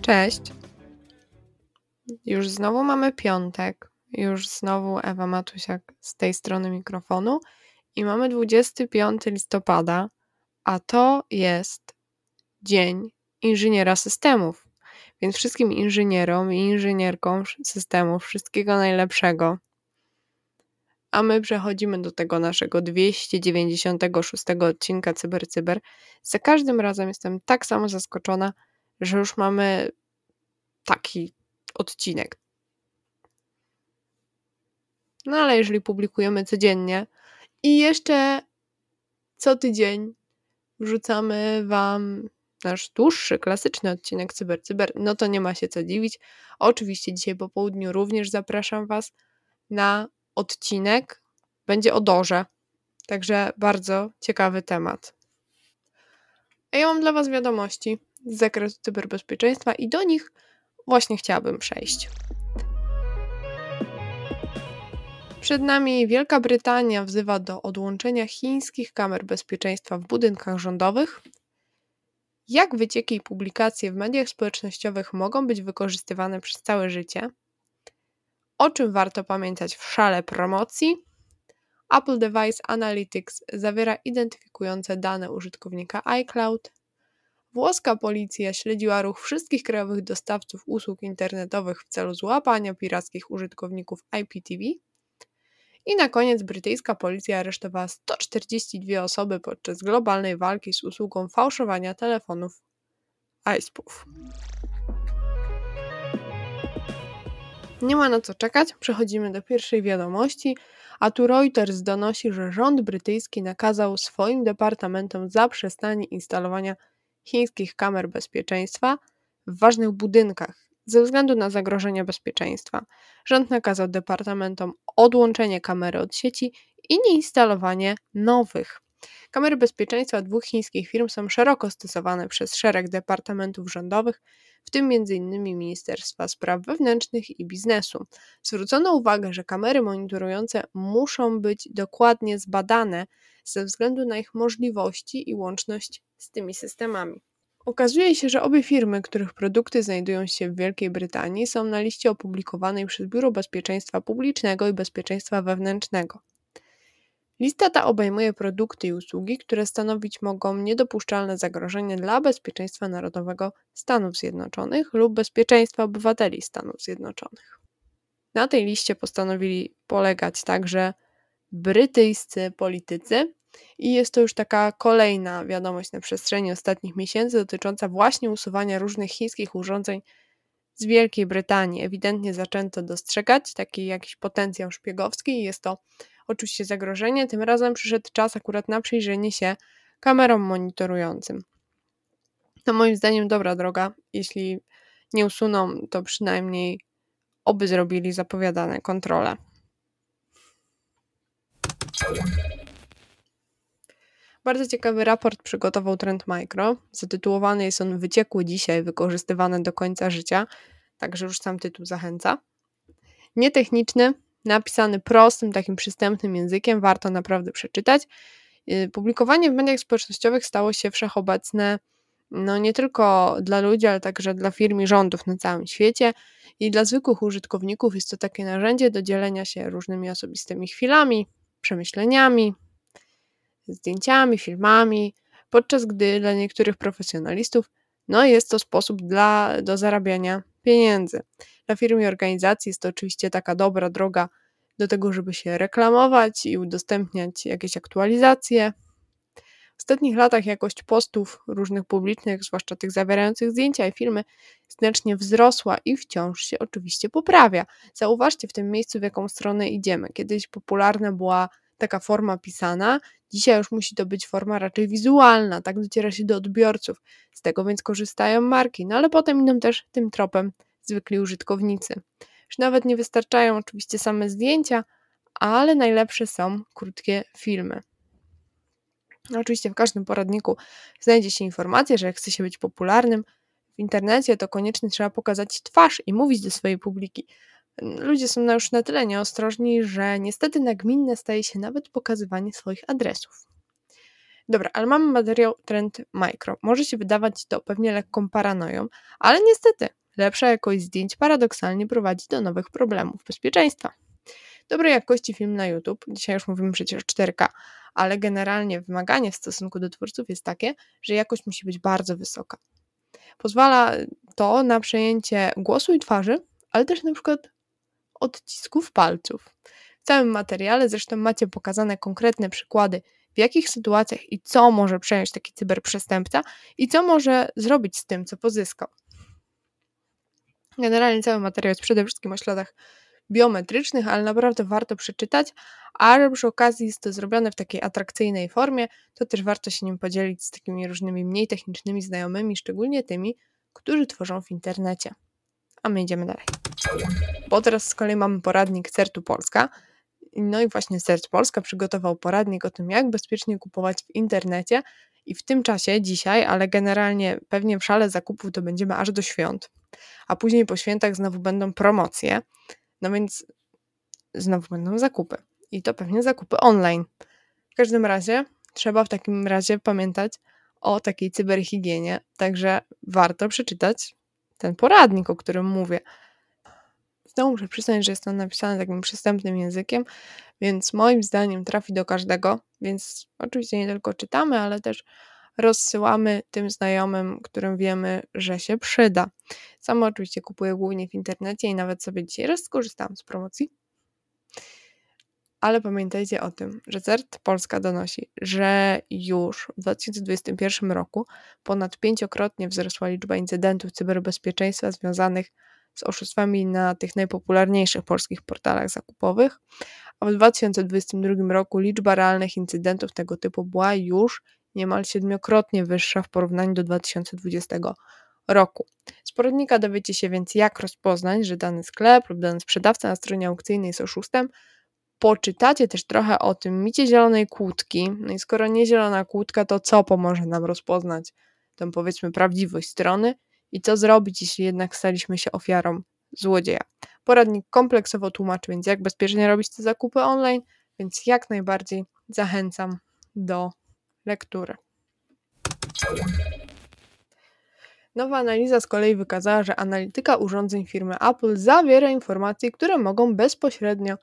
Cześć. Już znowu mamy piątek. Już znowu Ewa Matusiak z tej strony mikrofonu i mamy 25 listopada, a to jest Dzień Inżyniera Systemów. Więc wszystkim inżynierom i inżynierkom systemów wszystkiego najlepszego. A my przechodzimy do tego naszego 296 odcinka CyberCyber. Cyber. Za każdym razem jestem tak samo zaskoczona, że już mamy taki odcinek. No ale jeżeli publikujemy codziennie i jeszcze co tydzień wrzucamy Wam nasz dłuższy, klasyczny odcinek Cyber Cyber, no to nie ma się co dziwić. Oczywiście dzisiaj po południu również zapraszam Was na odcinek. Będzie o Dorze, także bardzo ciekawy temat. A ja mam dla Was wiadomości z zakresu cyberbezpieczeństwa i do nich właśnie chciałabym przejść. Przed nami Wielka Brytania wzywa do odłączenia chińskich kamer bezpieczeństwa w budynkach rządowych. Jak wycieki i publikacje w mediach społecznościowych mogą być wykorzystywane przez całe życie? O czym warto pamiętać w szale promocji? Apple Device Analytics zawiera identyfikujące dane użytkownika iCloud. Włoska policja śledziła ruch wszystkich krajowych dostawców usług internetowych w celu złapania pirackich użytkowników IPTV. I na koniec brytyjska policja aresztowała 142 osoby podczas globalnej walki z usługą fałszowania telefonów iSpoof. Nie ma na co czekać, przechodzimy do pierwszej wiadomości, a tu Reuters donosi, że rząd brytyjski nakazał swoim departamentom zaprzestanie instalowania chińskich kamer bezpieczeństwa w ważnych budynkach ze względu na zagrożenia bezpieczeństwa. Rząd nakazał departamentom odłączenie kamery od sieci i nieinstalowanie nowych. Kamery bezpieczeństwa dwóch chińskich firm są szeroko stosowane przez szereg departamentów rządowych, w tym m.in. Ministerstwa Spraw Wewnętrznych i Biznesu. Zwrócono uwagę, że kamery monitorujące muszą być dokładnie zbadane ze względu na ich możliwości i łączność z tymi systemami. Okazuje się, że obie firmy, których produkty znajdują się w Wielkiej Brytanii, są na liście opublikowanej przez Biuro Bezpieczeństwa Publicznego i Bezpieczeństwa Wewnętrznego. Lista ta obejmuje produkty i usługi, które stanowić mogą niedopuszczalne zagrożenie dla bezpieczeństwa narodowego Stanów Zjednoczonych lub bezpieczeństwa obywateli Stanów Zjednoczonych. Na tej liście postanowili polegać także brytyjscy politycy, i jest to już taka kolejna wiadomość na przestrzeni ostatnich miesięcy dotycząca właśnie usuwania różnych chińskich urządzeń z Wielkiej Brytanii. Ewidentnie zaczęto dostrzegać taki jakiś potencjał szpiegowski i jest to oczywiście zagrożenie. Tym razem przyszedł czas akurat na przyjrzenie się kamerom monitorującym. To moim zdaniem dobra droga. Jeśli nie usuną, to przynajmniej oby zrobili zapowiadane kontrole. Bardzo ciekawy raport przygotował Trend Micro. Zatytułowany jest on Wyciekły dzisiaj, wykorzystywane do końca życia. Także już sam tytuł zachęca. Nietechniczny, napisany prostym, takim przystępnym językiem, warto naprawdę przeczytać. Y, publikowanie w mediach społecznościowych stało się wszechobecne no nie tylko dla ludzi, ale także dla firm i rządów na całym świecie. I dla zwykłych użytkowników jest to takie narzędzie do dzielenia się różnymi osobistymi chwilami, przemyśleniami, zdjęciami, filmami, podczas gdy dla niektórych profesjonalistów no jest to sposób dla, do zarabiania pieniędzy. Dla firm i organizacji jest to oczywiście taka dobra droga do tego, żeby się reklamować i udostępniać jakieś aktualizacje. W ostatnich latach jakość postów różnych publicznych, zwłaszcza tych zawierających zdjęcia i filmy, znacznie wzrosła i wciąż się oczywiście poprawia. Zauważcie w tym miejscu, w jaką stronę idziemy. Kiedyś popularna była taka forma pisana, dzisiaj już musi to być forma raczej wizualna, tak dociera się do odbiorców. Z tego więc korzystają marki, no ale potem idą też tym tropem zwykli użytkownicy. Już nawet nie wystarczają oczywiście same zdjęcia, ale najlepsze są krótkie filmy. Oczywiście w każdym poradniku znajdzie się informacja, że jak chce się być popularnym w internecie, to koniecznie trzeba pokazać twarz i mówić do swojej publiki. Ludzie są już na tyle nieostrożni, że niestety nagminne staje się nawet pokazywanie swoich adresów. Dobra, ale mamy materiał Trend Micro. Może się wydawać to pewnie lekką paranoją, ale niestety lepsza jakość zdjęć paradoksalnie prowadzi do nowych problemów bezpieczeństwa. Dobrej jakości film na YouTube, dzisiaj już mówimy przecież 4K, ale generalnie wymaganie w stosunku do twórców jest takie, że jakość musi być bardzo wysoka. Pozwala to na przejęcie głosu i twarzy, ale też na przykład odcisków palców. W całym materiale zresztą macie pokazane konkretne przykłady, w jakich sytuacjach i co może przejąć taki cyberprzestępca i co może zrobić z tym, co pozyskał. Generalnie cały materiał jest przede wszystkim o śladach biometrycznych, ale naprawdę warto przeczytać, a że przy okazji jest to zrobione w takiej atrakcyjnej formie, to też warto się nim podzielić z takimi różnymi mniej technicznymi znajomymi, szczególnie tymi, którzy tworzą w internecie. A my idziemy dalej. Bo teraz z kolei mamy poradnik CERTU Polska. No i właśnie CERT Polska przygotował poradnik o tym, jak bezpiecznie kupować w internecie. I w tym czasie, dzisiaj, ale generalnie pewnie w szale zakupów to będziemy aż do świąt. A później po świętach znowu będą promocje. No więc znowu będą zakupy. I to pewnie zakupy online. W każdym razie trzeba w takim razie pamiętać o takiej cyberhigienie, także warto przeczytać ten poradnik, o którym mówię. Znowu muszę przyznać, że jest on napisany takim przystępnym językiem, więc moim zdaniem trafi do każdego, więc oczywiście nie tylko czytamy, ale też rozsyłamy tym znajomym, którym wiemy, że się przyda. Sama oczywiście kupuję głównie w internecie i nawet sobie dzisiaj raz skorzystałam z promocji. Ale pamiętajcie o tym, że CERT Polska donosi, że już w 2021 roku ponad pięciokrotnie wzrosła liczba incydentów cyberbezpieczeństwa związanych z oszustwami na tych najpopularniejszych polskich portalach zakupowych, a w 2022 roku liczba realnych incydentów tego typu była już niemal siedmiokrotnie wyższa w porównaniu do 2020 roku. Z poradnika dowiecie się więc, jak rozpoznać, że dany sklep lub dany sprzedawca na stronie aukcyjnej jest oszustem. Poczytacie też trochę o tym micie zielonej kłódki. No i skoro nie zielona kłódka, to co pomoże nam rozpoznać tę powiedzmy prawdziwość strony i co zrobić, jeśli jednak staliśmy się ofiarą złodzieja. Poradnik kompleksowo tłumaczy więc, jak bezpiecznie robić te zakupy online, więc jak najbardziej zachęcam do lektury. Nowa analiza z kolei wykazała, że analityka urządzeń firmy Apple zawiera informacje, które mogą bezpośrednio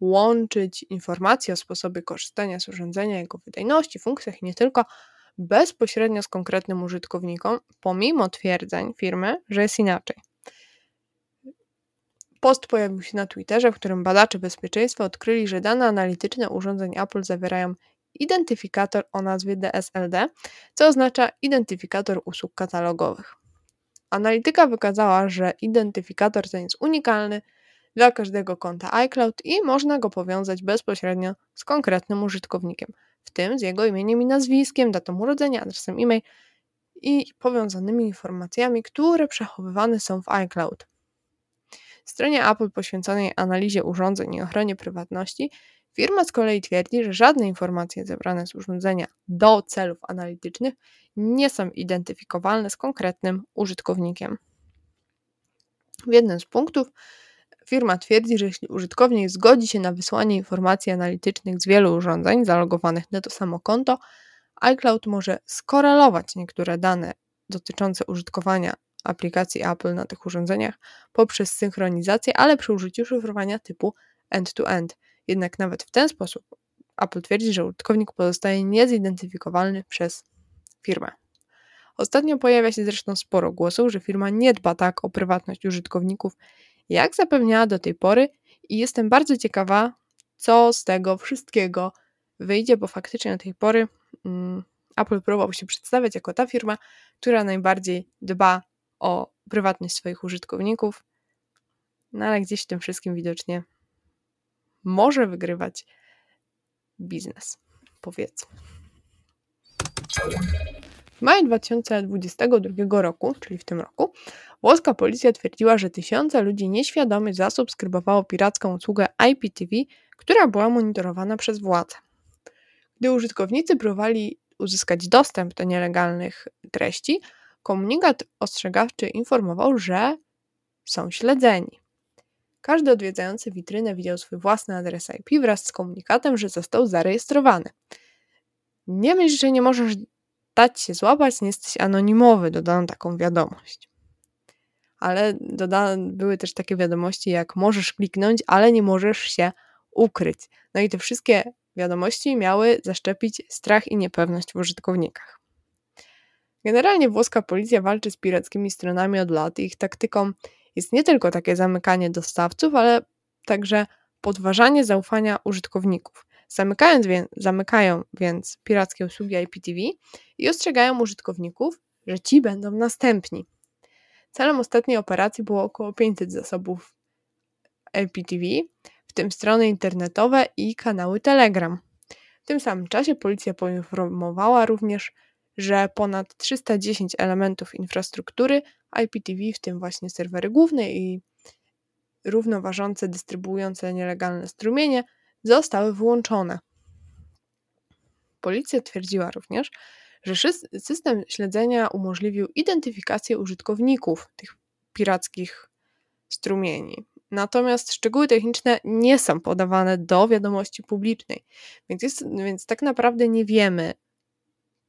łączyć informacje o sposobie korzystania z urządzenia, jego wydajności, funkcjach i nie tylko bezpośrednio z konkretnym użytkownikiem, pomimo twierdzeń firmy, że jest inaczej. Post pojawił się na Twitterze, w którym badacze bezpieczeństwa odkryli, że dane analityczne urządzeń Apple zawierają identyfikator o nazwie DSLD, co oznacza identyfikator usług katalogowych. Analityka wykazała, że identyfikator ten jest unikalny dla każdego konta iCloud i można go powiązać bezpośrednio z konkretnym użytkownikiem, w tym z jego imieniem i nazwiskiem, datą urodzenia, adresem e-mail i powiązanymi informacjami, które przechowywane są w iCloud. W stronie Apple poświęconej analizie urządzeń i ochronie prywatności Firma z kolei twierdzi, że żadne informacje zebrane z urządzenia do celów analitycznych nie są identyfikowalne z konkretnym użytkownikiem. W jednym z punktów firma twierdzi, że jeśli użytkownik zgodzi się na wysłanie informacji analitycznych z wielu urządzeń zalogowanych na to samo konto, iCloud może skorelować niektóre dane dotyczące użytkowania aplikacji Apple na tych urządzeniach poprzez synchronizację, ale przy użyciu szyfrowania typu end-to-end. -end. Jednak nawet w ten sposób Apple twierdzi, że użytkownik pozostaje niezidentyfikowalny przez firmę. Ostatnio pojawia się zresztą sporo głosów, że firma nie dba tak o prywatność użytkowników, jak zapewniała do tej pory, i jestem bardzo ciekawa, co z tego wszystkiego wyjdzie, bo faktycznie do tej pory mm, Apple próbował się przedstawiać jako ta firma, która najbardziej dba o prywatność swoich użytkowników, no ale gdzieś w tym wszystkim widocznie może wygrywać biznes, powiedzmy. W maju 2022 roku, czyli w tym roku, włoska policja twierdziła, że tysiące ludzi nieświadomie zasubskrybowało piracką usługę IPTV, która była monitorowana przez władze. Gdy użytkownicy próbowali uzyskać dostęp do nielegalnych treści, komunikat ostrzegawczy informował, że są śledzeni. Każdy odwiedzający witrynę widział swój własny adres IP wraz z komunikatem, że został zarejestrowany. Nie myśl, że nie możesz dać się złapać, nie jesteś anonimowy, dodano taką wiadomość. Ale dodane były też takie wiadomości, jak możesz kliknąć, ale nie możesz się ukryć. No i te wszystkie wiadomości miały zaszczepić strach i niepewność w użytkownikach. Generalnie włoska policja walczy z pirackimi stronami od lat i ich taktyką jest nie tylko takie zamykanie dostawców, ale także podważanie zaufania użytkowników. Zamykając wie, zamykają więc pirackie usługi IPTV i ostrzegają użytkowników, że ci będą następni. Celem ostatniej operacji było około 500 zasobów IPTV, w tym strony internetowe i kanały Telegram. W tym samym czasie policja poinformowała również, że ponad 310 elementów infrastruktury IPTV, w tym właśnie serwery główne i równoważące dystrybuujące nielegalne strumienie, zostały wyłączone. Policja twierdziła również, że system śledzenia umożliwił identyfikację użytkowników tych pirackich strumieni. Natomiast szczegóły techniczne nie są podawane do wiadomości publicznej, więc, jest, więc tak naprawdę nie wiemy,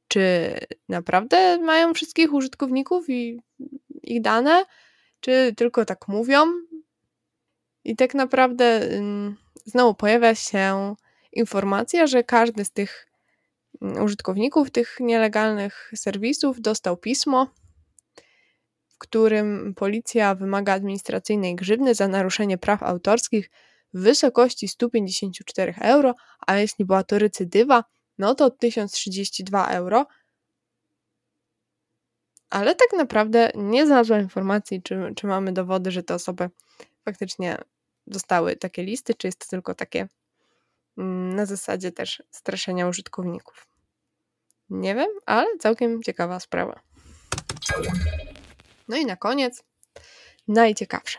czy naprawdę mają wszystkich użytkowników i ich dane, czy tylko tak mówią. I tak naprawdę znowu pojawia się informacja, że każdy z tych mm, użytkowników tych nielegalnych serwisów dostał pismo, w którym policja wymaga administracyjnej grzywny za naruszenie praw autorskich w wysokości 154 euro, a jeśli była to recydywa, no to 1032 euro. Ale tak naprawdę nie znalazłam informacji, czy, czy mamy dowody, że te osoby faktycznie dostały takie listy, czy jest to tylko takie mm, na zasadzie też straszenia użytkowników. Nie wiem, ale całkiem ciekawa sprawa. No i na koniec najciekawsze.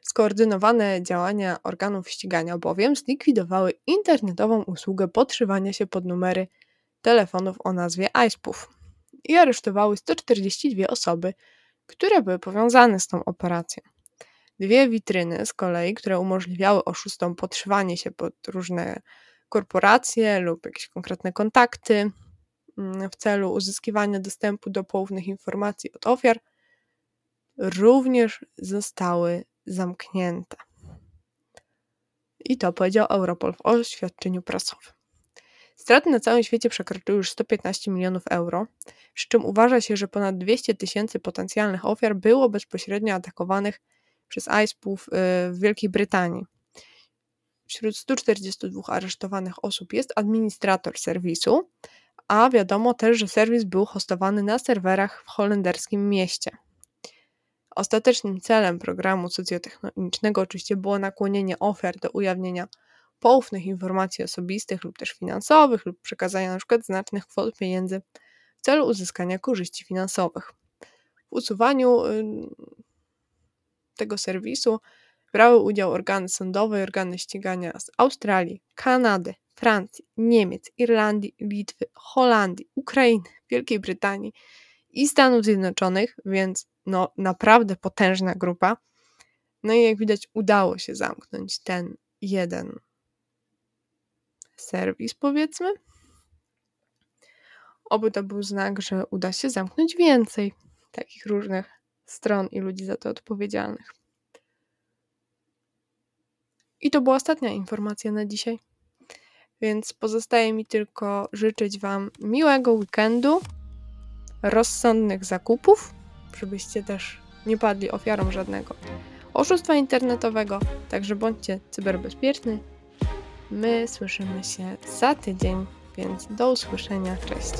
Skoordynowane działania organów ścigania bowiem zlikwidowały internetową usługę podszywania się pod numery telefonów o nazwie iSpoof i aresztowały 142 osoby, które były powiązane z tą operacją. Dwie witryny z kolei, które umożliwiały oszustom podszywanie się pod różne korporacje lub jakieś konkretne kontakty mm, w celu uzyskiwania dostępu do poufnych informacji od ofiar, również zostały zamknięte. I to powiedział Europol w oświadczeniu prasowym. Straty na całym świecie przekroczyły już 115 milionów euro, przy czym uważa się, że ponad 200 tysięcy potencjalnych ofiar było bezpośrednio atakowanych przez ISPów y, w Wielkiej Brytanii. Wśród 142 aresztowanych osób jest administrator serwisu, a wiadomo też, że serwis był hostowany na serwerach w holenderskim mieście. Ostatecznym celem programu socjotechnicznego oczywiście było nakłonienie ofiar do ujawnienia poufnych informacji osobistych lub też finansowych lub przekazania np. znacznych kwot pieniędzy w celu uzyskania korzyści finansowych. W usuwaniu y, tego serwisu brały udział organy sądowe i organy ścigania z Australii, Kanady, Francji, Niemiec, Irlandii, Litwy, Holandii, Ukrainy, Wielkiej Brytanii i Stanów Zjednoczonych, więc no naprawdę potężna grupa. No i jak widać, udało się zamknąć ten jeden serwis, powiedzmy. Oby to był znak, że uda się zamknąć więcej takich różnych stron i ludzi za to odpowiedzialnych. I to była ostatnia informacja na dzisiaj. Więc pozostaje mi tylko życzyć Wam miłego weekendu, rozsądnych zakupów, żebyście też nie padli ofiarą żadnego oszustwa internetowego. Także bądźcie cyberbezpieczni. My słyszymy się za tydzień, więc do usłyszenia. Cześć.